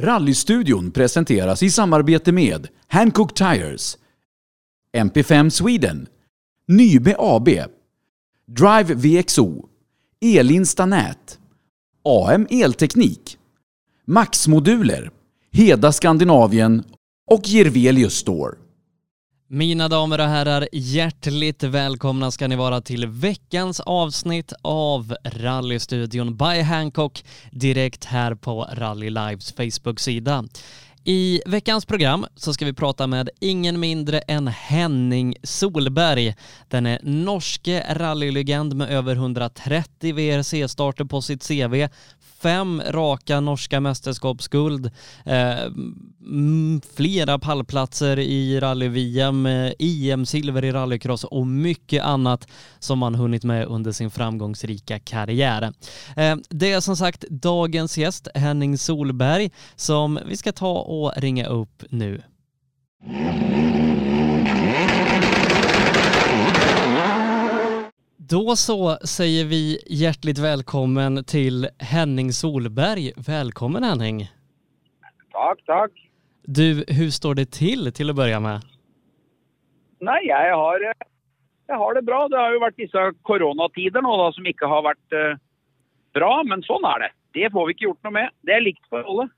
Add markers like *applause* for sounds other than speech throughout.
Rallystudion presenteras i samarbete med Hancock Tires, MP5 Sweden, Nybe AB, Drive VXO, Elinsta Nät, AM Elteknik, Max Moduler, Heda Skandinavien och Gervelius Store. Mina damer och herrar, hjärtligt välkomna ska ni vara till veckans avsnitt av Rallystudion by Hancock direkt här på Rally Lives Facebook-sida. I veckans program så ska vi prata med ingen mindre än Henning Solberg. Den är norske rallylegend med över 130 VRC-starter på sitt CV, fem raka norska mästerskapsguld, eh, flera pallplatser i rally-VM, EM-silver eh, i rallycross och mycket annat som han hunnit med under sin framgångsrika karriär. Eh, det är som sagt dagens gäst, Henning Solberg, som vi ska ta och ringa upp nu. Då så säger vi hjärtligt välkommen till Henning Solberg. Välkommen Henning! Tack, tack. Du, hur står det till till att börja med? Nej, jag har, jag har det bra. Det har ju varit vissa coronatider nu då, som inte har varit eh, bra, men sån är det. Det får vi inte gjort något med. Det är likt för alla.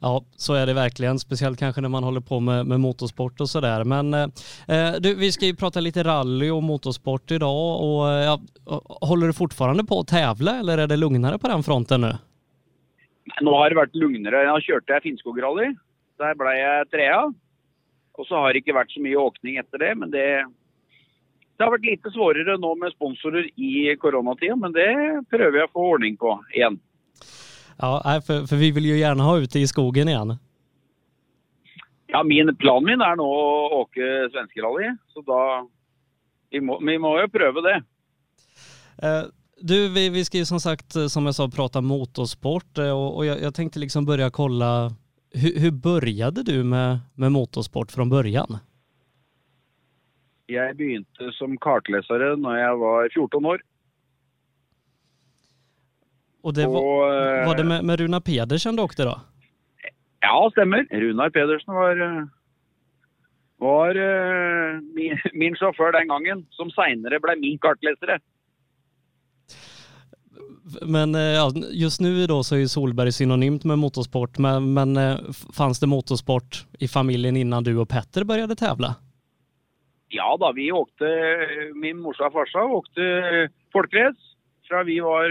Ja, så är det verkligen. Speciellt kanske när man håller på med, med motorsport och sådär. Men eh, eh du, vi ska ju prata lite rally och motorsport idag. Och, eh, ja, håller du fortfarande på att tävla eller är det lugnare på den fronten nu? Nu har det varit lugnare. Jag körde Finnskogsrally. Där blev jag trea. Och så har det inte varit så mycket åkning efter det, men det, det har varit lite svårare nu med sponsorer i coronatiden, men det prövar jag få ordning på igen. Ja, för, för vi vill ju gärna ha ute i skogen igen. Ja, min plan min är nog att åka svenskerally, så då vi må, vi må ju pröva det. Uh, du, vi, vi ska ju som sagt, som jag sa, prata motorsport och, och jag, jag, tänkte liksom börja kolla, hur, hur började du med, med motorsport från början? Jag började som kartläsare när jag var 14 år. Och det var, och, var det med, med Runar Pedersen du åkte då? Ja, stämmer. Runar Pedersen var, var uh, min, min chaufför den gången, som senare blev min kartläsare. Men ja, just nu då så är ju Solberg synonymt med motorsport, men, men fanns det motorsport i familjen innan du och Petter började tävla? Ja då, vi åkte, min morsa och farsa åkte folkrace från vi var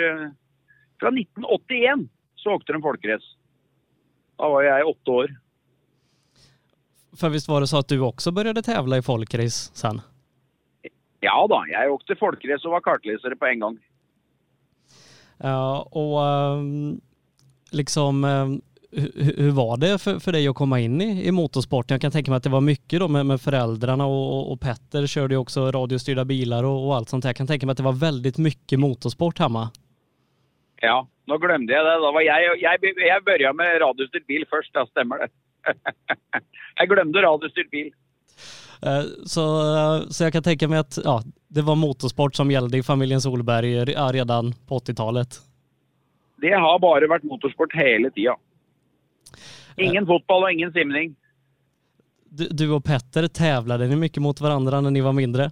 från 1981 så åkte de folkrace. Då var jag åtta år. För visst var det så att du också började tävla i folkrace sen? Ja då, jag åkte folkrace och var kartläsare på en gång. Ja, och um, liksom um, hur, hur, var det för, för dig att komma in i, i motorsport? Jag kan tänka mig att det var mycket då med, med föräldrarna och, och Petter körde ju också radiostyrda bilar och, och allt sånt här. Jag kan tänka mig att det var väldigt mycket motorsport hemma. Ja, nu glömde jag det. Då var jag, jag, jag började med radiostyrd bil först, ja, stämmer det. *laughs* jag glömde radiostyrd bil. Så, så jag kan tänka mig att ja, det var motorsport som gällde i familjen Solberg redan på 80-talet. Det har bara varit motorsport hela tiden. Ingen fotboll och ingen simning. Du, du och Petter, tävlade ni mycket mot varandra när ni var mindre?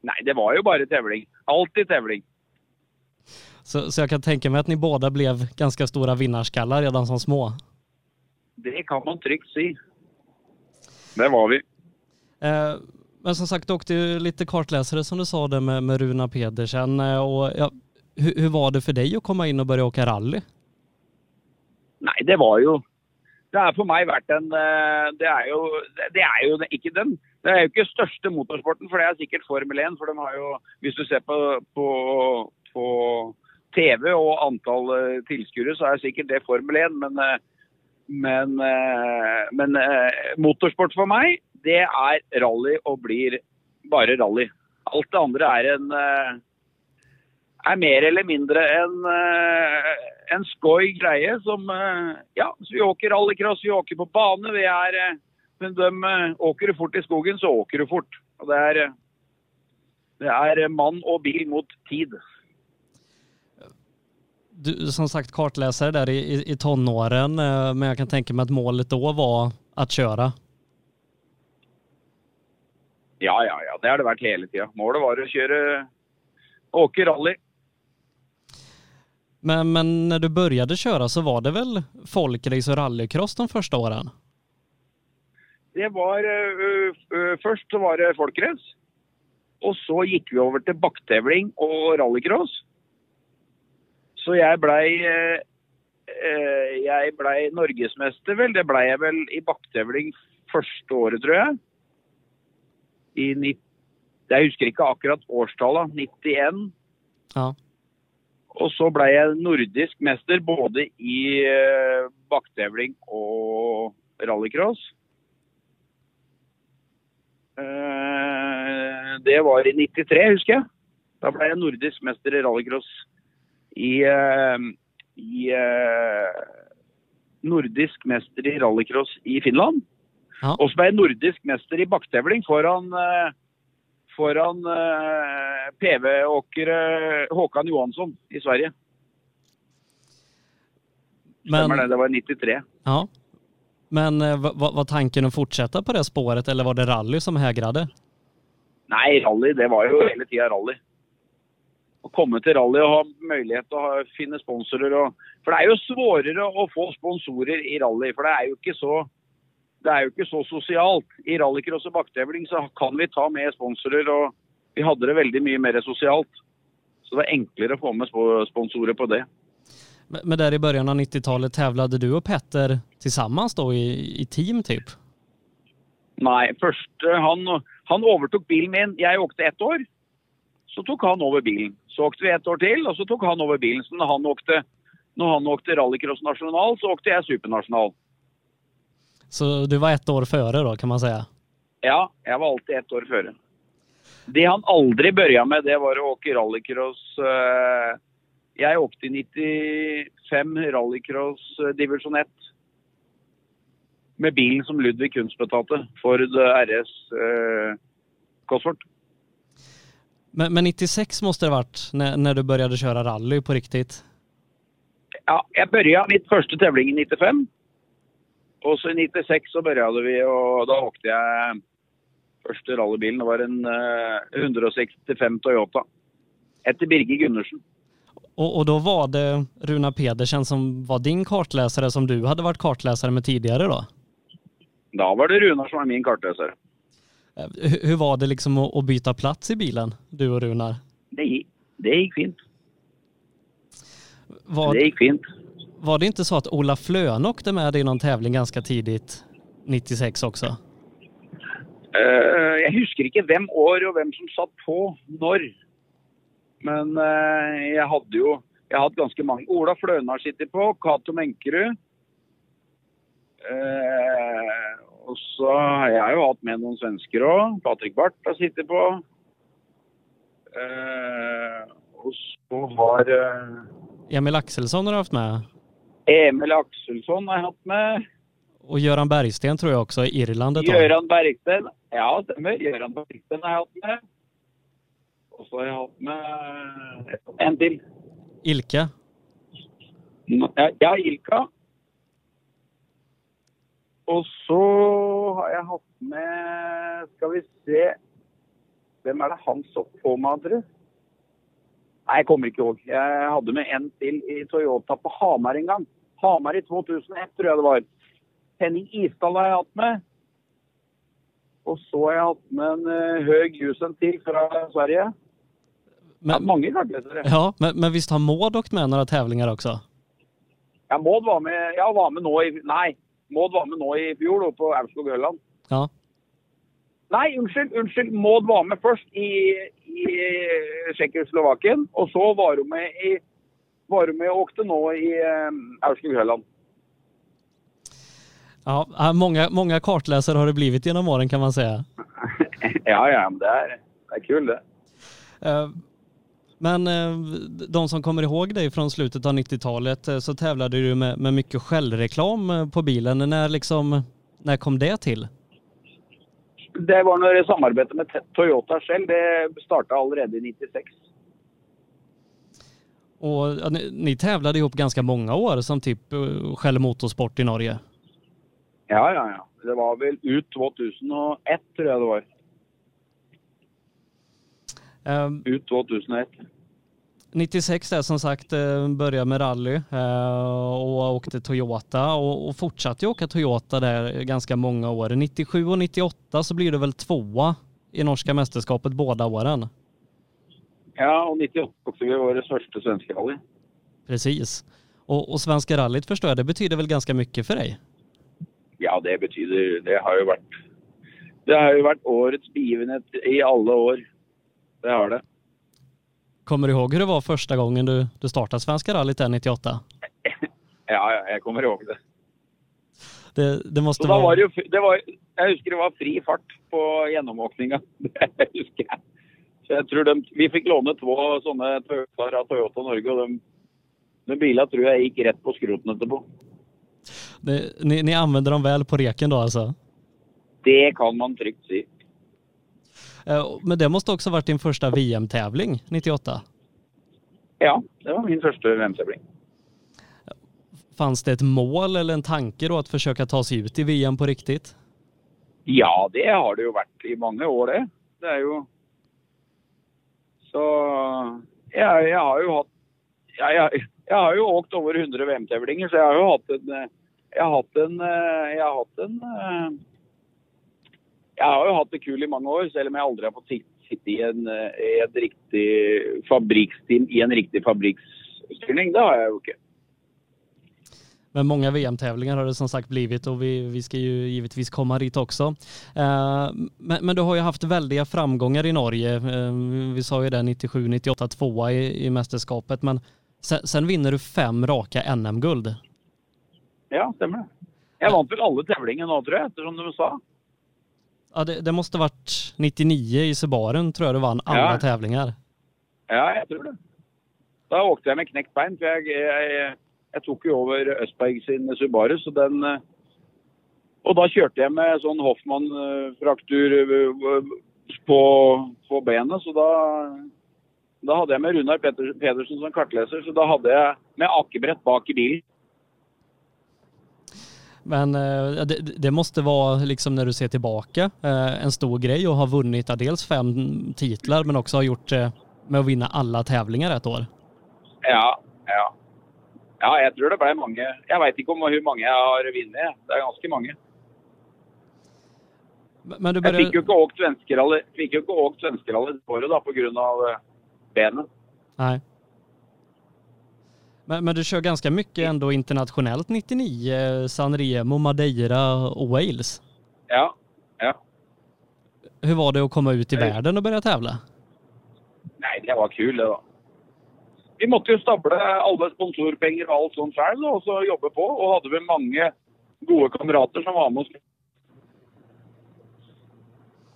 Nej, det var ju bara tävling. Alltid tävling. Så, så jag kan tänka mig att ni båda blev ganska stora vinnarskallar redan som små. Det kan man tryggt säga. Det var vi. Eh, men som sagt, du åkte ju lite kartläsare som du sa det med, med Runa Pedersen. Eh, och, ja, hur, hur, var det för dig att komma in och börja åka rally? Nej, det var ju... Det har för mig varit en... eh, Det är ju, det är ju inte den... Det är ju inte största motorsporten, för det är säkert Formel 1, för de har ju... Om du ser på, på, på TV och antal eh, tilskuere, så är säkert det Formel 1, men, eh, men, eh, men motorsport för mig, det är rally och blir bara rally. Allt det andre är en er mer eller mindre en, en skoj greie som Ja, så vi åker rallycross, vi åker på bane, vi er Men de åker du fort i skogen, så åker du fort. Og det er, det är man och bil mot tid du som sagt kartläsare där i, i, tonåren, eh, men jag kan tänka mig att målet då var att köra. Ja, ja, ja. Det har det vært hele tida. Målet var å kjøre åke rally. Men, men när du började köra så var det väl folkrace och rallycross de första åren? Det var øh, øh, Først så var det folkrace. Og så gikk vi over til bakketevling og rallycross. Så jeg blei øh, øh, Jeg blei norgesmester, vel. Det blei jeg vel i bakketevling første året, tror jeg. I nitt- Jeg husker ikke akkurat årstallet. 91. Ja. Og så ble jeg nordisk mester både i eh, bakketevling og rallycross. Eh, det var i 93, husker jeg. Da ble jeg nordisk mester i rallycross i, eh, i eh, Nordisk mester i rallycross i Finland. Ja. Og så ble jeg nordisk mester i bakketevling foran eh, foran PV-åkere Håkan Johansson i Sverige. Stemmer Men, det, det var 93. ja. men va- va- var tanken att fortsätta på det spåret eller var det rally som hägrade? Nei, rally, det var jo hele tida rally. Å komme til rally og ha mulighet til å finne sponsorer og For det er jo svårere å få sponsorer i rally, for det er jo ikke så det er jo ikke så sosialt. I rallycross og bakketevling så kan vi ta med sponsorer, og vi hadde det veldig mye mer sosialt. Så det var enklere å få med spo- sponsorer på det. Men, där i början av 90-talet tävlade du och Petter tillsammans då i, i team typ? Nei, først eh, han, han overtok bilen min. Jeg åkte ett år. Så tok han over bilen. Så åkte vi ett år til, og så tok han over bilen. Så når han åkte, når han åkte rallycross nasjonal, så åkte jeg supernasjonal. Så du var ett år före då kan man säga? Ja, jeg var alltid ett år føre. Det han aldri børja med, det var å åke rallycross. eh, Jeg åkte i 95 rallycross eh, divisjon 1. Med bilen som Ludvig Kunst betalte. Ford RS eh, Cosworth. Men, men 96 måste det ha varit när, när du började köra rally på riktigt? Ja, jeg børja mitt første tevling i 95. Og så i 96 så begynte vi, og da åkte jeg første rallybilen. Det var en eh, 165 Toyota. Etter Birger Gundersen. Och, och då var det Runa Pedersen som var din kartläsare som du hade varit kartläsare med tidigare då? Da var det Runar som var min kartleser. Hur, var det liksom att, byta plats i bilen, du och Runar? Det gikk, det gikk fint. Var, Det gikk fint. var det inte så att Ola Flön åkte med i någon tävling ganska tidigt, 96 också? Eh, jeg husker ikke hvem år og hvem som satt på når. Men jeg hadde jo jeg har hatt ganske mange. Ola Fløne har sittet på, Cato Menkerud. Eh, og så har jeg jo hatt med noen svensker òg. Patrick Barth har sittet på. Eh, og så har eh, Emil Axelsson har du haft med Emil Axelsson har jeg hatt med. och Göran Bergsten tror jag också, i Irland ett tag. Gøran Bergsten. Ja, stemmer. Gøran Bergsten har jeg hatt med. Og så har jeg hatt med en til. Ilka. Ja, ja, Ilka. Og så har jeg hatt med Skal vi se Hvem er det han så på du? Nei, jeg kommer ikke ihåg. Jeg hadde med en til i Toyota på Hamar en gang. Hamar i 2001, tror jeg det var. Henning Isdal har jeg hatt med. Og så har jeg hatt med en uh, Høg Jusen til fra Sverige. Ja, Men, mange kartlesere. ja, men, men visst har Maud åkt med några tävlingar också? Ja, Maud var med, ja, var med nå i Nei, Maud var med nå i fjor på Aurskog-Høland. Ja. Nei, unnskyld. unnskyld. Maud var med først i, i Tsjekkoslovakia. Og så var hun med i var med og åkte nå i um, Aurskog-Høland. Ja, ja, många, många kartläsare har det blivit genom åren kan man säga. *laughs* ja, ja, det er, det er kult, det. Men eh, de som kommer ihåg dig från slutet av 90-talet eh, så tävlade du med, med mycket självreklam eh, på bilen. När, liksom, när kom det till? Det var når samarbeidet med Toyota selv. Det starta allerede i 96. Och ja, ni, ni tävlade ihop ganska många år som typ Shell Motorsport i Norge. Ja, ja, ja. Det var väl ut 2001 tror jag det var. Um, Ut 2001. 96 där som sagt eh, började med rally eh, och åkte Toyota och, fortsatte åka Toyota där ganska många år. 97 och 98 så blir det väl tvåa i norska mästerskapet båda åren. Ja, och 98 också. Vi var det största svenska rally. Precis. Och, och Svenska rallyt förstår jag, det betyder väl ganska mycket för dig? Ja, det betyder Det har ju varit Det har ju varit årets begivenhet i alla år. Det har det. Kommer du ihåg hur det var första gången du, du startade Svenska rallyt där 98? *laughs* Ja, ja, jag kommer ihåg det. Det, det måste Så vara... var det var, Jag husker det var fri fart på gjennomåkninga. *laughs* Det husker jeg. Så jeg tror de, Vi fikk låne to sånne Toyotaer av Toyota Norge, og de, de bilene tror jeg gikk rett på skroten etterpå. Ni, ni, ni använder dem väl på reken då alltså? Det kan man trygt si. Eh, Men det måste också varit din första VM-tävling 98? Ja, det var min første VM-tävling. Fanns det ett mål eller en tanke då att försöka ta sig ut i VM på riktigt? Ja, det har det jo vært i mange år, det. Det er jo Så jeg, jeg har jo hatt jeg, jeg, jeg har jo åkt over 100 VM-tävlinger, så jeg har jo hatt en eh, Jeg har hatt en eh, Jeg har hatt en Jeg har jo hatt det kul i mange år, selv om jeg aldri har fått sitte, sitte i, en, eh, i et riktig fabriksteam i en riktig fabriksstyrning. Det har jeg jo ikke. Men många VM-tävlingar har det som sagt blivit och vi, vi ska ju givetvis komma dit också. Eh, men, men du har ju haft väldiga framgångar i Norge. Eh, vi sa ju det 97, 98, tvåa i, i mästerskapet. Men sen, sen vinner du fem raka NM-guld. Ja, stemmer det. Jeg vant vel alle tävlinger nå, tror jeg, ettersom de sa. Ja, det, det måste varit 99 i Subarun tror jag du vann alla Ja. tävlingar. Ja, jeg tror det. Da åkte jeg med knekt bein, for jeg, jeg, jeg tok jo over Østberg sin Subaru, så den eh, Og da kjørte jeg med sånn Hoffmann-fraktur eh, på, på benet, så da da hadde jeg med Runar Pedersen som kartleser, så da hadde jeg med akebrett bak i bilen. Men eh, det, det måste vara, liksom när du ser tillbaka, eh, en stor grej att ha vunnit dels fem titlar men också ha gjort eh, med att vinna alla tävlingar ett år. Ja, ja. Ja, jeg tror det ble mange. Jeg veit ikke om hvor mange jeg har vunnet. Det er ganske mange. Men du började... åkt svenskerally fikk jo ikke åkt svenskerally det året da, pga. benet. Nej. Men, men du kör ganska mycket ändå internationellt 99, San Remo, Madeira och Wales. Ja. ja. Hur var det att komma ut i Nej. världen och börja tävla? Nei, det var kul, det, da. Vi måtte jo stable alle sponsorpenger og alt sånt sjøl, og så jobbe på. Og hadde vi mange gode kamerater som var med oss.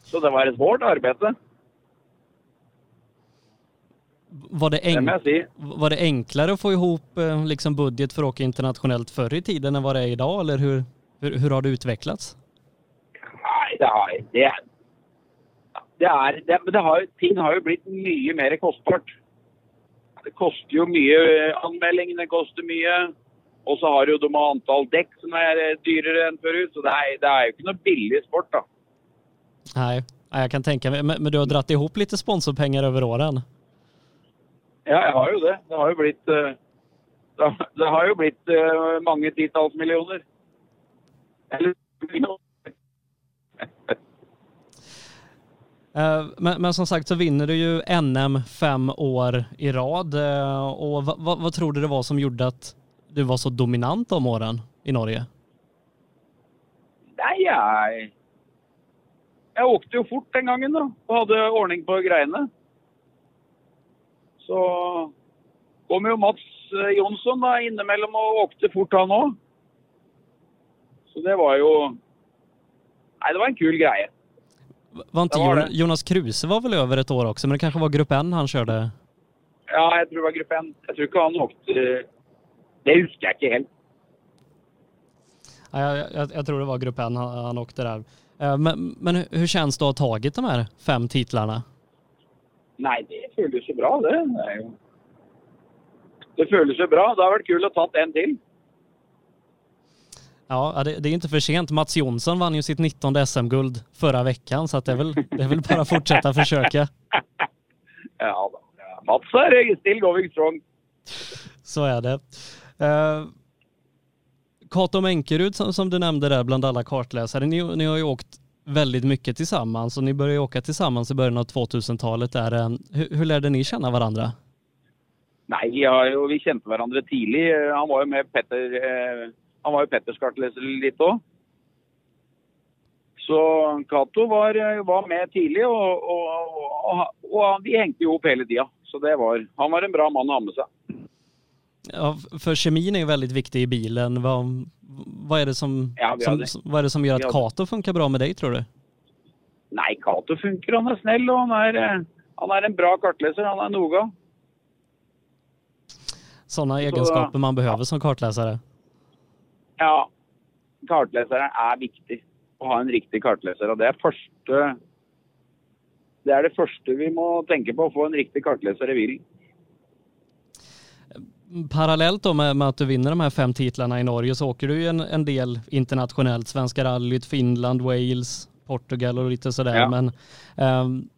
Så det var et hårt arbeid, Var det, enk... var det enklare att få ihop eh, liksom budget för att åka internationellt förr i tiden än vad det är idag? Eller hur, hur, hur har det utvecklats? Nei, det har det, det er det, har, ting har jo blitt mye mer kostbart. Det koster jo mye anmelding, det koster mye. Og så har jo de antall dekk som er eh, dyrere enn forut. Så det er, det er jo ikke noe billig sport. Nej, nej, jag kan tänka mig. Men, men du har dratt ihop lite sponsorpengar över åren. Ja, jeg har jo det. Det har jo blitt eh, Det har, jo blitt eh, mange titalls millioner. Eller Eh, Men, men som sagt så vinner du ju NM fem år i rad. Och vad, vad, vad tror du det var som gjorde att du var så dominant de åren i Norge? Nei, jeg Jeg åkte jo fort den gangen, da. Og hadde ordning på greiene. Så kom jo Mats eh, Jonsson da innimellom og åkte fort, han òg. Så det var jo Nei, det var en kul greie. Var inte var. Jonas Kruse var väl över ett år också, men det kanske var grupp N han körde? Ja, jeg tror det var gruppe 1. Jeg tror ikke han åkte Det husker jeg ikke helt. Ja, jag, jag, jag tror det var grupp N han, han åkte där. Eh, Men, men hur- hur känns det att ha tagit de här fem titlarna? Nei, det føles jo bra, det. Det føles jo bra. Det har vært kult å tatt en til. Ja, det, det är inte för sent. Mats Jonsson vann ju sitt 19 SM-guld förra veckan så det, är väl, det är väl bara att fortsätta försöka. *laughs* Ja Mats er still going strong. Så är det. Uh, Kato Menkerud som, som, du nämnde där bland alla kartläsare, ni, ni har ju åkt väldigt mycket tillsammans och ni började åka tillsammans i början av 2000-talet. Där, uh, hur, hur lärde ni känna varandra? Nej, ja, vi kände varandra tidigt. Han var ju med Petter, eh, han var ju Petters kartläsare lite också. Så Cato var, var, med tidigt och, och, och, och, vi hängde ihop hela tiden. Så det var, han var en bra man att ha med sig. Ja, för kemin är ju väldigt viktig i bilen. Vad, vad, är, det som, ja, som, vad är det som gör att Cato funkar bra med dig tror du? Nej, Cato funkar. Han är snäll och han är, han är en bra kartläsare. Han är noga. Sådana egenskaper man behöver som kartläsare? Ja, kartläsaren är viktig. Att ha en riktig kartläsare. Och det är första det är det första vi måste tänka på, att få en riktig kartläsare i bilen. Parallellt då med, med, att du vinner de här fem titlarna i Norge så åker du ju en, en del internationellt. Svenska rallyt, Finland, Wales, Portugal och lite sådär. Ja. Men um,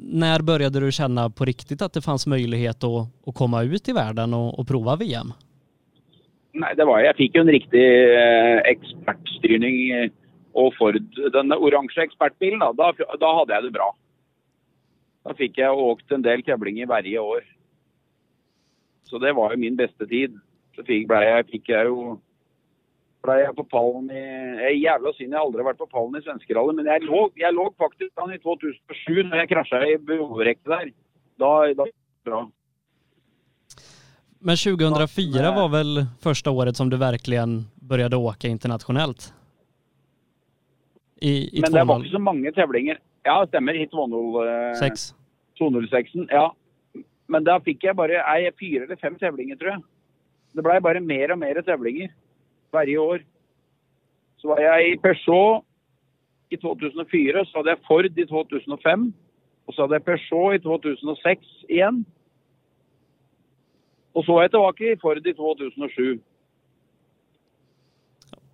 när började du känna på riktigt att det fanns möjlighet att, att komma ut i världen och, och prova VM? Nej, det var jag fick ju en riktig eh, expertstyrning eh, och Ford, den orange expertbilen, då, då, då hade jag det bra. Då fick jag åkt en del tävlingar varje år. Så det var ju min bästa tid. Så fick, jag, fick jag ju ble jeg på pallen i Jeg er jævla synd jeg aldri har vært på pallen i svenskerallet, men jeg lå, jeg lå faktisk i 2007 når jeg krasja i behovrekket der. Da, da bra. Men 2004 var väl första året som du verkligen började åka internationellt? I, i men det var inte så många tävlingar. Ja, det stämmer. I 206. 206, ja. Men då fick jag bara fyra eller fem tävlingar tror jag. Det blev bara mer och mer tävlingar varje år. Så var jag i Peugeot i 2004, så hade jag Ford i 2005 och så hade jag Peugeot i 2006 igen. Och så var jag tillbaka i Ford i 2007.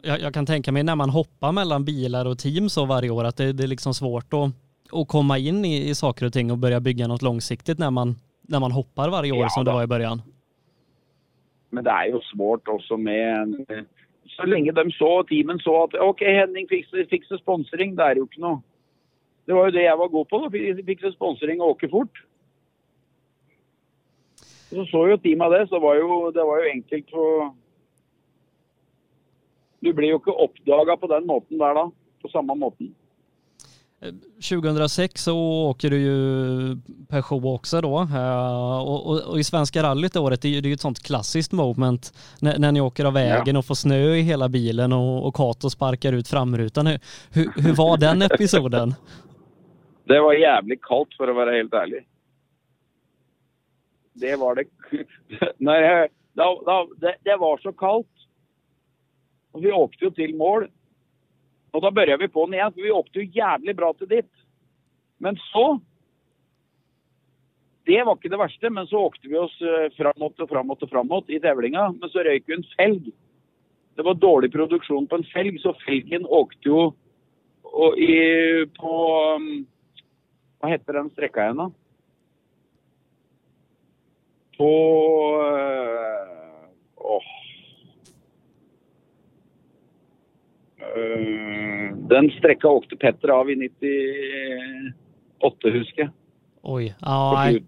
Jag, jag, kan tänka mig när man hoppar mellan bilar och team så varje år att det, det är liksom svårt att, att komma in i, i saker och ting och börja bygga något långsiktigt när man, när man hoppar varje år ja, som det var i början. Men det är ju svårt också med så länge de så, teamen så att okej okay, Henning fixar, fixar sponsring, det är ju inte något. Det var ju det jag var god på, då. fixa sponsring och åka fort. Så såg ju teamet det, så var ju, det var ju enkelt för... Du blir ju inte uppdagad på den måten där då, på samma måten. 2006 så åker du ju Peugeot också då eh, och, och, och i Svenska rallyt året, det är ju ett sånt klassiskt moment när, när ni åker av vägen ja. och får snö i hela bilen och, och Kato sparkar ut framrutan. Hur, hur, hur var den *laughs* episoden? Det var jävligt kallt för att vara helt ärlig. Det var det. *laughs* Nej, det, det, det var så kallt. Och vi åkte ju till mål och då började vi på den igen, för vi åkte ju jävligt bra till dit. Men så... Det var inte det värsta, men så åkte vi oss framåt och framåt och framåt i tävlingen. Men så rök en fälg. Det var dålig produktion på en fälg, så fälgen åkte ju och i, på... Um, Vad hette den sträckan igen då? På... Eh, åh, oh. Uh, den sträckan åkte Petter av i 98, husker jag. Oj. Ja, nej.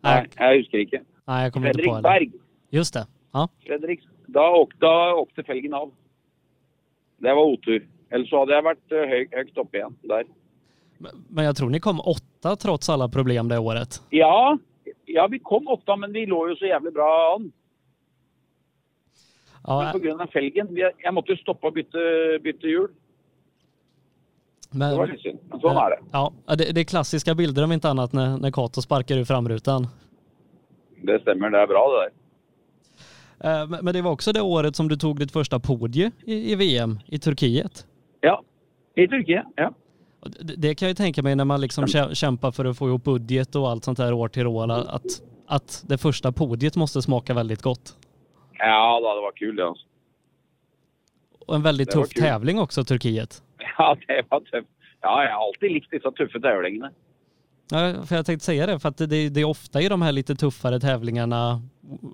Nej, jag husker inte. Nej, jag kommer Fredrik inte på det. Berg. Just det. Ja. Fredrik, då åkte, då åkte felgen av. Det var otur. Eller så hade jag varit eh, hög, högt upp igen där. Men jag tror ni kom åtta trots alla problem det året. Ja, ja vi kom åtta men vi låg ju så jävligt bra an. Ja, men på grund av felgen. Jag måste ju stoppa och byta, byta hjul. Men, det var lite synd, men så är det. Ja, det, det är klassiska bilder om inte annat när, när Kato sparkar ur framrutan. Det stämmer, det är bra det där. Eh, men det var också det året som du tog ditt första podie i, i VM i Turkiet. Ja, i Turkiet, ja. Det, det kan jag ju tänka mig när man liksom kämpar för att få ihop budget och allt sånt där år till år, att, att det första podiet måste smaka väldigt gott. Ja, det var kul det alltså. Och en väldigt Det tuff tävling också, Turkiet. *laughs* Ja, det var tufft. Ja, jag har alltid likt dessa tuffa tävlingarna. Ja, för jag tänkte säga det, för att det, det är ofta i de här lite tuffare tävlingarna,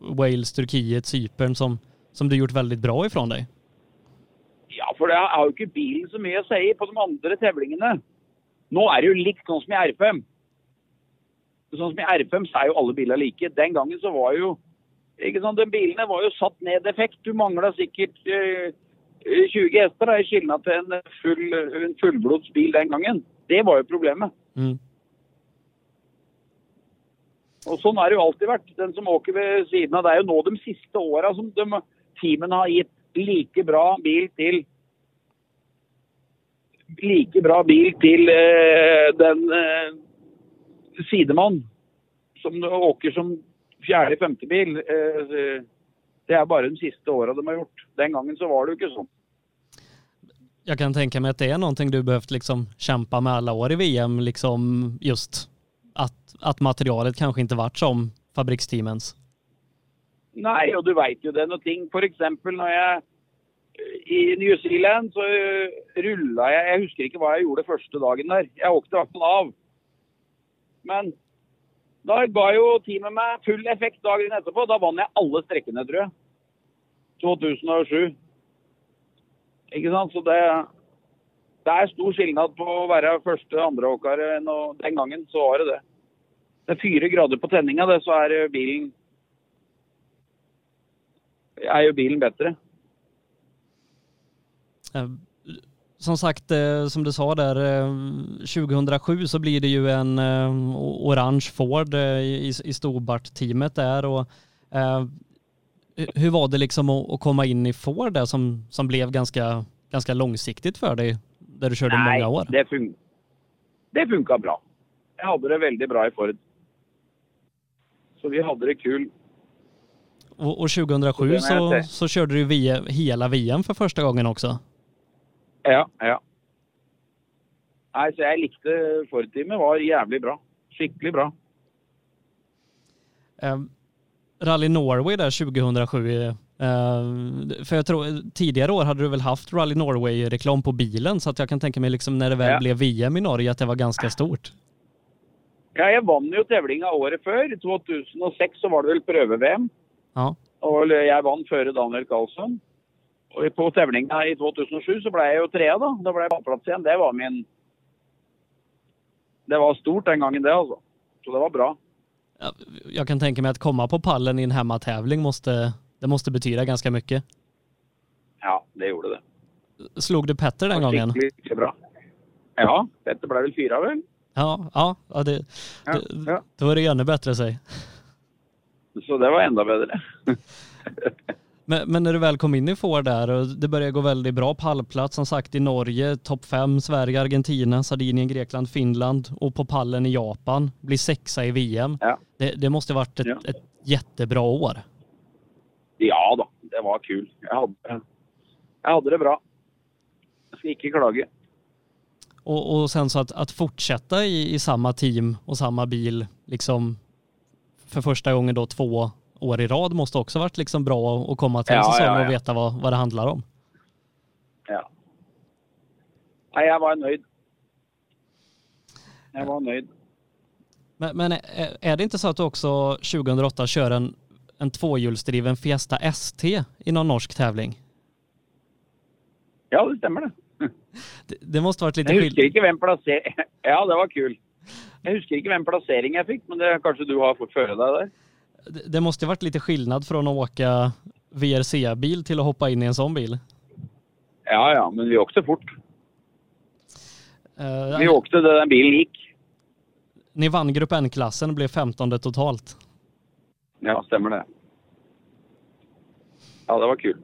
Wales, Turkiet, Cypern, som, som du gjort väldigt bra ifrån dig. Ja, for det har jo ikke bilen så mye å si på de andre tävlingene. Nå er det jo likt som i R5. Sånn som i R5 så er jo alle biler like. Den gangen så var jo ikke sant, de Bilene var jo satt ned effekt. Du mangla sikkert eh, 20 hester i skillnad til en, full, en fullblods bil den gangen. Det var jo problemet. Mm. Og sånn har det jo alltid vært. Den som åker ved siden av, Det er jo nå de siste åra som de, teamene har gitt like bra bil til Like bra bil til eh, den eh, sidemann som åker som fjerde-femte bil. Eh, det är bara de sista åren de har gjort. Den gången så var det ju inte så. Jag kan tänka mig att det är någonting du behövt liksom kämpa med alla år i VM, liksom just att, att materialet kanske inte varit som fabriksteamens. Nej, och du vet ju det är någonting. För exempel när jag i New Zealand så eh, rullade jag, jag husker inte vad jag gjorde första dagen där. Jag åkte i alla fall av. Men då gav jo teamet meg full effekt dagen etterpå. Då vann jag alla sträckorna tror jag. 2007. Ikke sant? Så det, det er stor skillnad på å være første andreåker enn eh, å Den gangen så var det det. Det er fire grader på tenninga, det, så er eh, bilen er jo bilen bedre. Eh, Som sagt, eh, som du sa där, eh, 2007 så blir det ju en eh, orange Ford eh, i, i Stobart-teamet där och eh, hu- hur var det liksom att, komma in i Ford där som, som blev ganska, ganska långsiktigt för dig där du körde många år? det, fun det funka bra. Jeg hadde det veldig bra i Ford. Så vi hadde det kul. Och, och 2007 Det så, jag så körde du VM, hela VM för första gången också. Ja, ja. Nei, så jeg likte Ford-teamet. Var jævlig bra. Skikkelig bra. Eh, Rally Norway där 2007. Eh, för jag tror tidigare år hade du väl haft Rally Norway-reklam på bilen så att jag kan tänka mig liksom när det väl Ja. blev VM i Norge att det var ganska stort. Ja, jeg vant jo tävlinga året før. I 2006 så var det vel prøve-VM. Ja. Og jeg vant før Daniel Karlsson. På tävlinga i 2007 så ble jeg jo trea, da. Da ble jeg pallplass igjen. Det var min Det var stort den gangen, det, altså. Så det var bra. Ja, Jag kan tänka mig att komma på pallen i en hemmatävling måste, det måste betyda ganska mycket. Ja, det gjorde det. Slog du Petter den gången? skikkelig bra. Ja, dette ble vel fyra, vel? Ja, ja, ja det, Ja, det, ja. då är det ännu bättre sig. Så det var enda bedre. *laughs* Men, men när du väl kom in i Ford där och det började gå väldigt bra pallplats som sagt i Norge, topp fem, Sverige, Argentina, Sardinien, Grekland, Finland och på pallen i Japan, blir sexa i VM. Ja. Det, det måste varit ett, Ja. ett jättebra år. Ja da, det var kul. Jeg hadde, jeg hadde det bra. Jeg skal ikke klage. Och, och sen så att, att fortsätta i, i samma team och samma bil liksom för första gången då två år i rad måste också varit liksom bra att komma till en Ja, säsong ja, och ja. veta vad, vad det handlar om. Ja. Nei, jeg var nøyd. Jeg var nøyd. Men, men är, det inte så att du också 2008 kör en, en tvåhjulsdriven Fiesta ST i någon norsk tävling? Ja, det stemmer det. *laughs* Det, det måste varit lite Jeg husker skill- ikke hvem plassering *laughs* Ja, det var kul. Jeg husker ikke hvem plassering jeg fikk, men det kanskje du har fått føre deg der? Det, måste varit lite skillnad från att åka VRC-bil till att hoppa in i en sån bil. Ja ja, men vi åkte fort. Eh, Vi åkte där den bilen gikk. Ni vann Grupp N-klassen och blev 15 totalt. Ja, stemmer det. Ja, det var kul.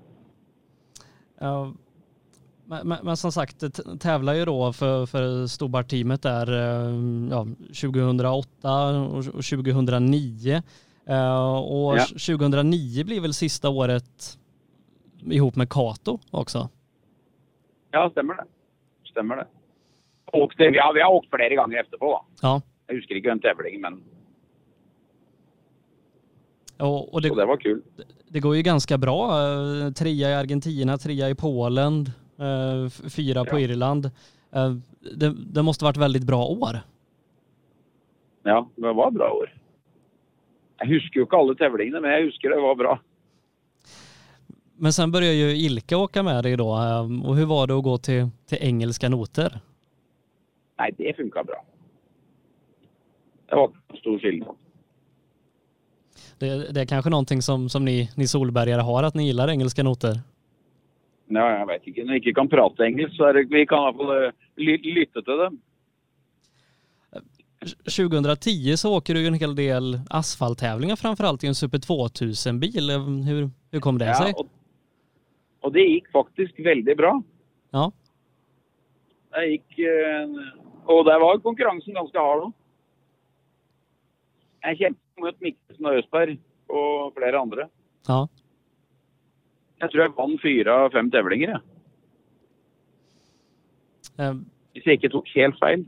Ja, men, men, men som sagt, tävlar ju då för, för Stobart-teamet där eh, ja, 2008 och och 2009. Eh, Och Ja. 2009 blir väl sista året ihop med Kato också. Ja, stemmer det. Stemmer det. Åkte, ja, vi har åkt flere ganger etterpå, da. Ja, Jeg husker ikke den tävlingen, men Och, och det, Så det var kul. det går ju ganska bra. Eh, Trea i Argentina, trea i Polen, eh, fyra på Ja. Irland. Det, det måste varit väldigt bra år. Ja, det var bra år. Jeg husker jo ikke alle tevlingene, men jeg husker det var bra. Men sen började ju Ilka åka med dig då. eh, Och hur var det att gå till, till engelska noter? Nei, det funka bra. Det var stor skillnad. Det, det är kanske någonting som, som ni, ni solbergare har, att ni gillar engelska noter? Ja, jeg vet ikke. Når jeg ikke kan prate engelsk, så er det, vi kan i hvert fall eh, ly- lytte til dem. 2010 så åker du ju en hel del asfalttävlingar framförallt i en Super 2000-bil. Hur, hur kom det Ja, sig? og, og det gikk faktisk veldig bra. Ja. Det gikk eh, Og der var konkurransen ganske hard òg. Jeg kjempet mot Mikkelsen og Østberg og flere andre. ja. Jeg tror jeg vant fire av fem tevlinger, jeg. Eh, Hvis jeg ikke tok helt feil.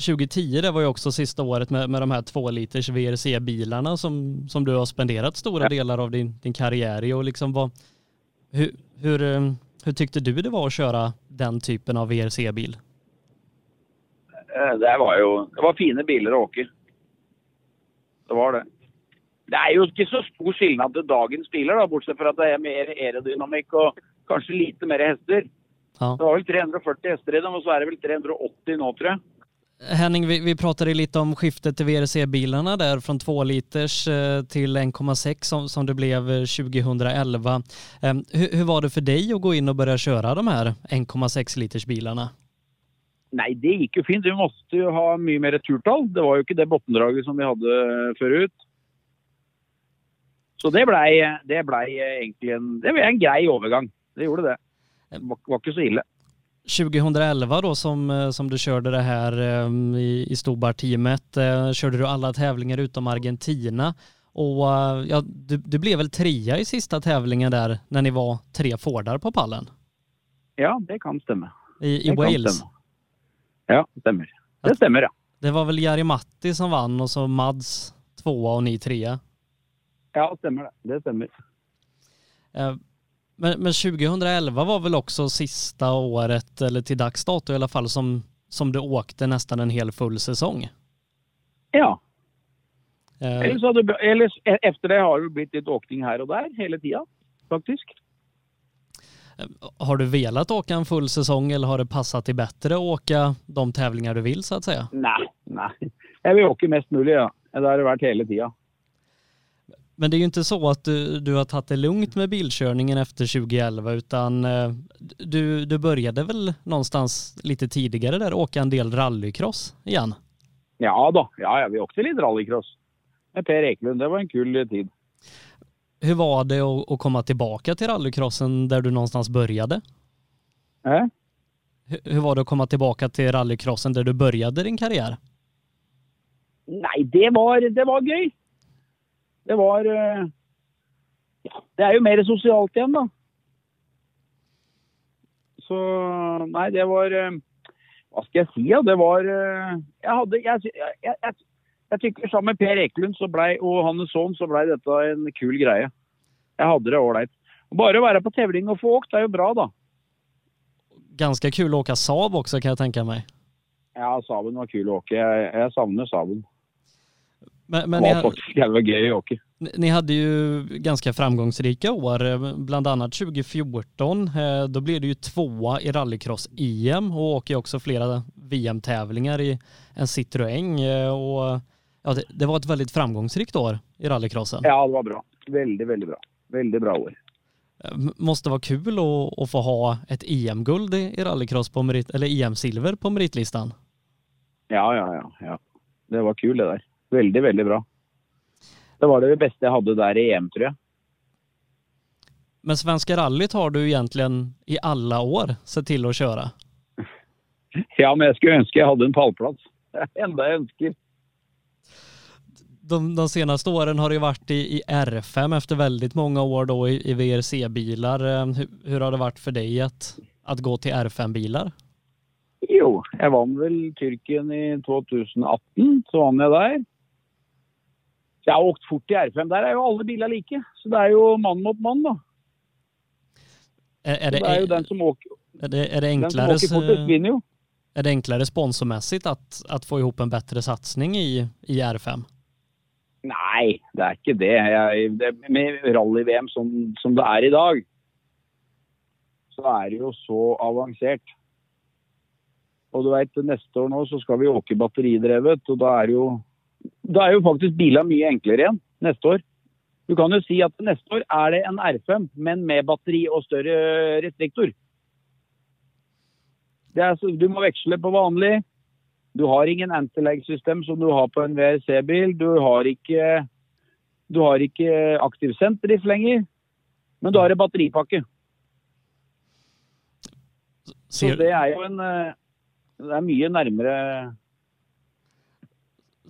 2010 det var ju också sista året med, med de här två liters VRC-bilarna som, som du har spenderat stora Ja. delar av din, din karriär i. Och liksom vad, hur, hur, eh, hur tyckte du det var att köra den typen av VRC-bil? Eh, Det var jo Det var fine biler å åke. Det var det. Det er jo ikke så stor skillnad til dagens biler, da, bortsett fra at det er mer aerodynamikk og kanskje lite mer hester. Ja. Det var vel 340 hester i dem, og så er det vel 380 nå, tror jeg. Henning, vi, vi pratade lite om skiftet till VRC-bilarna där från 2 liters eh, till 1,6 som, som det blev eh, 2011. Ehm, hur, hur var det för dig att gå in och börja köra de här 1,6 liters bilarna? Nej, det gick ju fint. Vi måste ju ha mycket mer turtal. Det var ju inte det bottendraget som vi hade eh, förut. Så det blev det ble egentlig en, det ble en grei övergång. Det gjorde det. Det var, var inte så illa. 2011 då som, eh, som du körde det här eh, i, i Stobar-teamet eh, körde du alla tävlingar utom Argentina och eh, ja, du, du blev väl trea i sista tävlingen där när ni var tre Fordar på pallen Ja, det kan stemme. i, i Wales. stemme. Ja, det stemmer. Det stemmer, ja. Det var väl Jari Matti som vann och så Mads tvåa och ni trea. Ja, det stemmer det. Det stemmer. Eh, Men, men 2011 var väl också sista året, eller till dags dato i alla fall, som, som du åkte nästan en hel full säsong. Ja. Eh, Ellers hadde, ellers, e- efter det har det blitt litt åkning her og der hele tida, faktisk. Har du velat åka en full säsong eller har det passat dig bättre att åka de tävlingar du vill så att säga? Nei, nei. Jeg vil åke mest mulig, ja. Det har det vært hele tida. Men det är ju inte så att du, du har tagit det lugnt med bilkörningen efter 2011 utan eh, du, du började väl någonstans lite tidigare där åka en del rallycross igen? Ja da. Ja, ja, vi åkte litt rallycross med Per Ekelund. Det var en kul tid. Hur var det att, att komma tillbaka till rallycrossen där du någonstans började? Eh? Hur, hur var det att komma tillbaka till rallycrossen där du började din karriär? Nei, det var, det var gøy. Det var eh, Ja, det er jo mer sosialt igjen, da. Så Nei, det var eh, Hva skal jeg si, da? Det var eh, Jeg hadde Jeg, jeg, jeg, jeg, tykker sammen med Per Ekelund så blei, og hans sønn så blei dette en kul greie. Jeg hadde det ålreit. Bare å være på tävling og få åkt er jo bra, da. Ganska kul att åka Saab också kan jag tänka mig. Ja, Saben var kul å åke. Jeg, jeg savner Saben. Men, men ni, var faktisk jævla gøy å åke. ni hade ju ganska framgångsrika år, eh, bland annat 2014. eh, Då blev du ju tvåa i rallycross-EM och åker också flera VM-tävlingar i en Citroën. eh, Och ja, det, det var ett väldigt framgångsrikt år i rallycrossen. Ja, det var bra. Veldig, veldig bra. Veldig bra år. Måste vara kul att, att få ha ett EM-guld i, rallycross på merit, eller EM-silver på meritlistan. Ja, ja, ja. ja. Det var kul det der. Veldig, veldig bra. Det var det beste jeg hadde der i EM, tror jeg. Men Svenska rallyt har du egentligen i alla år sett till att köra. *laughs* Ja, men jeg skulle ønske jeg hadde en pallplass. *laughs* Det er enda jeg ønsker. De, de senaste åren har det ju varit i, i R5 efter väldigt många år då i, i VRC-bilar. Eh, Hur, hur har det varit för dig att, att gå till R5-bilar? Jo, jeg vant vel Tyrkien i 2018. Så vant jeg der. Jeg har åkt fort i R5. Der er jo alle biler like. Så det er jo mann mot mann, da. Är, är, Så det, det er jo den som åker, är, det, är, det den som enklare, åker fortest, vinner jo. är det enklare sponsormässigt att, att få ihop en bättre satsning i, i R5? Nei, det er ikke det. Jeg, det med rally-VM som, som det er i dag, så er det jo så avansert. Og du vet, neste år nå så skal vi åke batteridrevet, og da er jo, da er jo faktisk bilene mye enklere igjen neste år. Du kan jo si at neste år er det en R5, men med batteri og større restriktor. Er, du må veksle på vanlig. Du har ingen antilag-system som du har på en VRC-bil. Du har ikke, du har ikke aktiv senterdrift lenger, men du har en batteripakke. Så det er jo en eh, Det er mye nærmere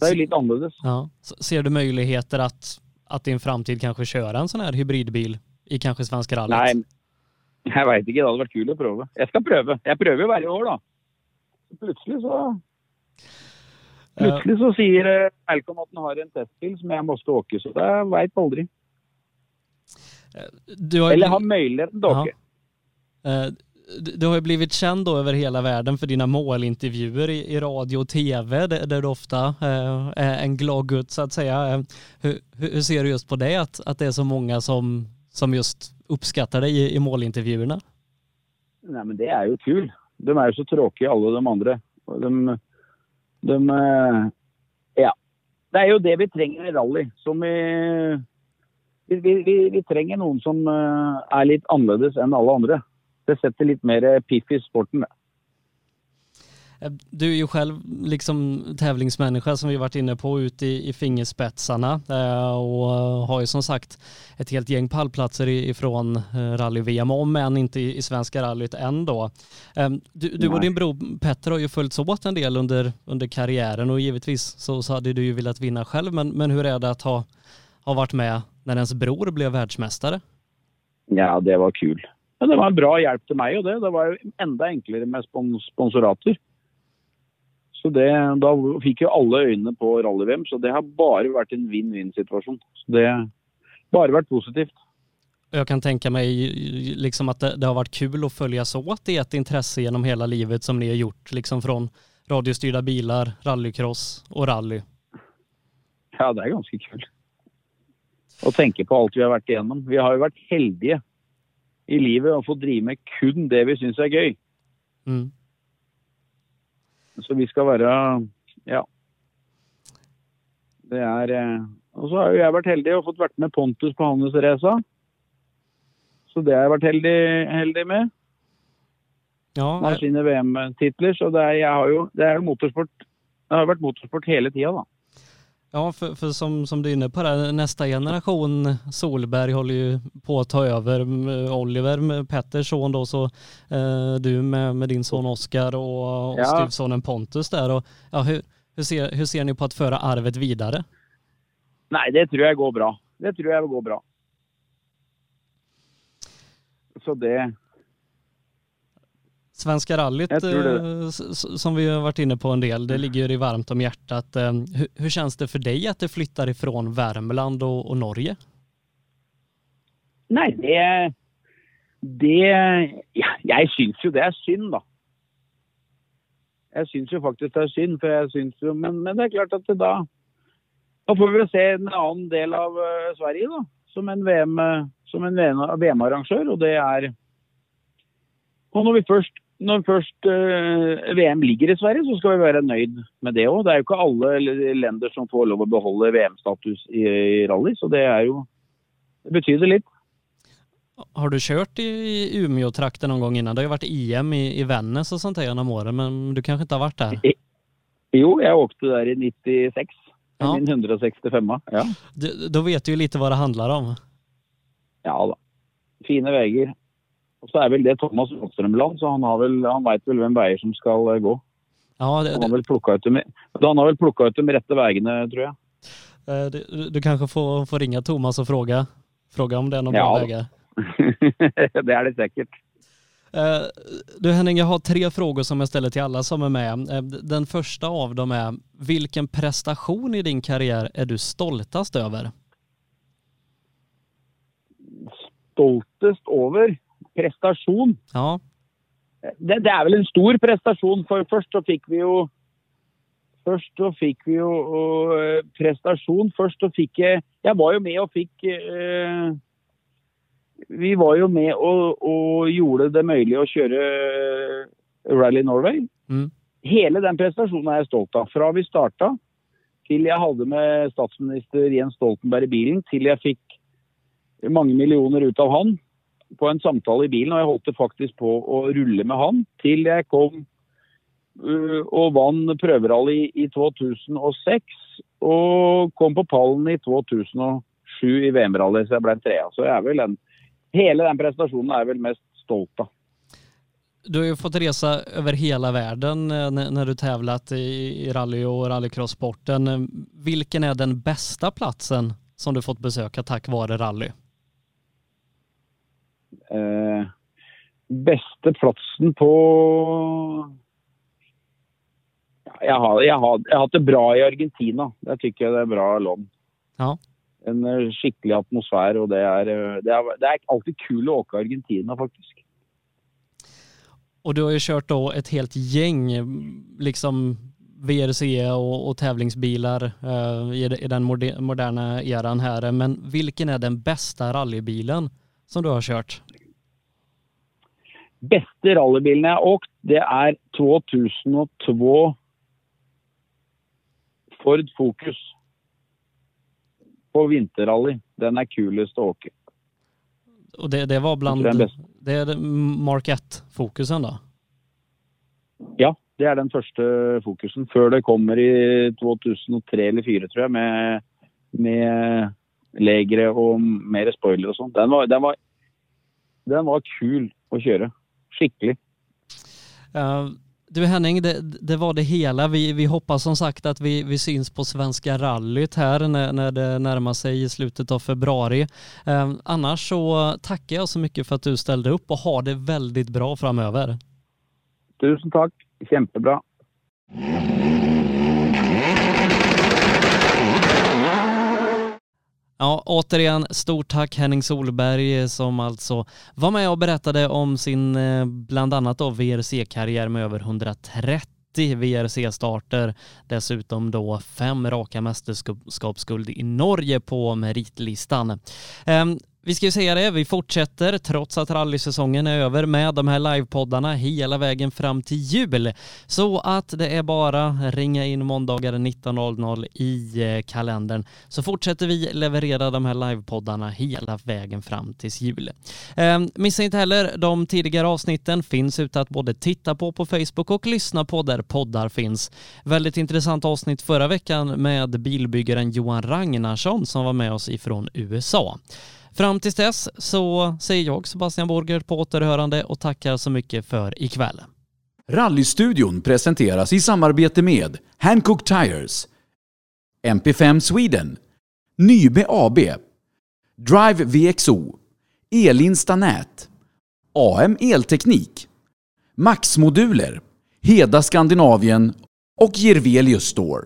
Det jo litt annerledes. ja, ser du möjligheter att, att i en framtid kanske köra en sån här hybridbil i kanske Svenska rallyt? Nei, *laughs* jeg veit ikke. Det hadde vært kult å prøve. Jeg skal prøve. Jeg prøver jo hver år, da. Plutselig så Plutselig så sier eh, Malcolm at han har en testbil som jeg måtte åke, så det veit aldri. Du har, ju Eller har möjligheten til å Ja. åke. eh, du, har ju blivit känd då över hela världen för dina målintervjuer i, i radio och tv där, där du ofta eh, är en glad gutt så att säga. Eh, hur, hur ser du just på det att, att det är så många som, som just uppskattar dig i, i målintervjuerna? Nej men det är ju kul. De är ju så tråkiga alla de andra. De, de eh, Ja. Det är ju det vi tränger i rally. Som vi, vi, vi, vi, vi trenger som eh, är lite annorlunda än alla andra. Det setter litt mer piff i sporten. Eh, Du är ju själv liksom tävlingsmänniska som vi varit inne på ute i, i fingerspetsarna eh, och har ju som sagt ett helt gäng pallplatser ifrån eh, rally-VM, om än inte i, svenska rallyt än då. Eh, Du, du och din bror Petter har ju följts åt en del under, under karriären och givetvis så, så hade du ju velat vinna själv, men, men hur är det att ha, ha varit med när ens bror blev världsmästare? Ja, det var kul. Men det var en bra hjelp til meg, og det. Det var enda enklere med spons sponsorater. Så det, Da fikk jo alle øynene på rally-VM, så det har bare vært en vinn-vinn-situasjon. Så Det har bare vært positivt. Jag kan tänka mig liksom att det, det har varit kul att följas åt i ett intresse genom hela livet som ni har gjort, liksom från radiostyrda bilar, rallycross och rally. Ja, det er ganske kult. Å tenke på alt vi har vært igjennom. Vi har jo vært heldige i livet og fått drive med kun det vi syns er gøy. Mm. Så vi skal være Ja. Det er eh, Og så har jo jeg vært heldig og fått vært med Pontus på hans race. Så det har jeg vært heldig, heldig med. Ja, Han har sine VM-titler, så det er, jeg har jo, det er jo motorsport. Det har vært motorsport hele tida, da. Ja för, för som, som du är inne på där, nästa generation Solberg håller ju på att ta över. Oliver, med Petters son då, så eh, du med, med din son Oskar och, och Ja. styvsonen Pontus där. Och, ja, hur, hur, ser, hur ser ni på att föra arvet vidare? Nei, det tror jeg går bra. Det tror jeg går bra. Så det Svenska rallyt, Jag eh, som vi har varit inne på en del, det ligger ju dig varmt om hjärtat. Eh, Hur, hur känns det för dig att det flyttar ifrån Värmland och, och Norge? Nei, det Det ja, Jeg syns jo det er synd, da. Jeg syns jo faktisk det er synd, for jeg syns jo Men, men det er klart at det da Da får vi se en annen del av eh, Sverige, da. Som en VM, som en VM-arrangør, og det er Og når vi først når først eh, VM ligger i Sverige, så skal vi være nøyd med det òg. Det er jo ikke alle lender som får lov å beholde VM-status i, i rally, så det er jo Det betyr det litt. Har du kört i, Umeå-trakten någon gång innan? Det har ju varit EM i, i Vännäs och sånt där genom åren, men du kanske inte har varit där? Jo, jeg åkte der i 96. Ja. Min 165. Ja. Du, då vet du ju lite vad det handlar om. ja da. Fine veier. Og så er vel det Thomas Rådstrømland, så han, har vel, han veit vel hvem veier som skal eh, gå. Ja, det, Han har vel plukka ut, de- han har vel plukka ut de rette veiene, tror jeg. eh, du, du kanske får, får ringa Thomas och fråga, fråga om det är någon Ja, bra vägar. *laughs* det er det sikkert. Eh, du Henning, jag har tre frågor som jag ställer till alla som är med. Den första av dem är, vilken prestation i din karriär är du stoltast över? Stoltest over prestation? Ja. Det, det, är väl en stor prestation, för först så fick vi ju Först så fick vi ju uh, prestation. Först så fick jag, jag var ju med och fick uh, vi var ju med och, och gjorde det möjligt att köra Rally Norway. Mm. Hela den prestationen är jag stolt av. Från vi startade till jag hade med statsminister Jens Stoltenberg i bilen, till jag fick många miljoner ut av han på en samtal i bilen och jag höll faktisk på att rulla med han til jag kom uh, og vann prøverally i 2006 och kom på pallen i 2007 i VM-rally så jag blev trea. Så jeg er vel en hela den prestationen är jag väl mest stolt av. Du har ju fått resa över hela världen eh, när du tävlat i rally och rallycross-sporten. Vilken är den bästa platsen som du fått besöka tack vare rally? Eh, bästa platsen på... Jag har, jag, har, jag har haft det bra i Argentina. Det tycker jag det är bra land. Ja en skikkelig atmosfär och det är, eh, det är, det är alltid kul att åka Argentina faktiskt. Och du har ju kört då ett helt gäng liksom VRC och, och tävlingsbilar uh, i, i, den moderna eran här. Men vilken är den bästa rallybilen som du har kört? Bästa rallybilen jag har åkt, det är 2002 Ford Focus på vinterrally. Den är kulast att åka. Och det, det var bland... Det är Mark 1-fokusen då? Ja, det är den första fokusen. För det kommer i 2003 eller 2004 tror jag med, med lägre och mer spoiler och sånt. Den var, den var, den var kul att köra. Skicklig. Uh, du Henning, det, det, var det hela. Vi, vi hoppas som sagt att vi, vi syns på Svenska rallyt här när, när det närmar sig i slutet av februari. Eh, annars så tackar jag så mycket för att du ställde upp och ha det väldigt bra framöver. Tusen tack, jättebra. Ja, återigen stort tack Henning Solberg eh, som alltså var med och berättade om sin eh, bland annat då VRC-karriär med över 130 VRC-starter. Dessutom då fem raka mästerskapsguld i Norge på meritlistan. Ehm, vi ska ju säga det, vi fortsätter trots att rallysäsongen är över med de här livepoddarna hela vägen fram till jul. Så att det är bara ringa in måndagar 19.00 i eh, kalendern så fortsätter vi leverera de här livepoddarna hela vägen fram till jul. Eh, missa inte heller de tidigare avsnitten finns ute att både titta på på Facebook och lyssna på där poddar finns. Väldigt intressant avsnitt förra veckan med bilbyggaren Johan Ragnarsson som var med oss ifrån USA. Fram tills dess så säger jag Sebastian Borger på återhörande och tackar så mycket för ikväll. Rallystudion presenteras i samarbete med Hancock Tires, MP5 Sweden, Nybe AB, Drive VXO, Elinsta Nät, AM Elteknik, Max Moduler, Heda Skandinavien och Gervelius Store.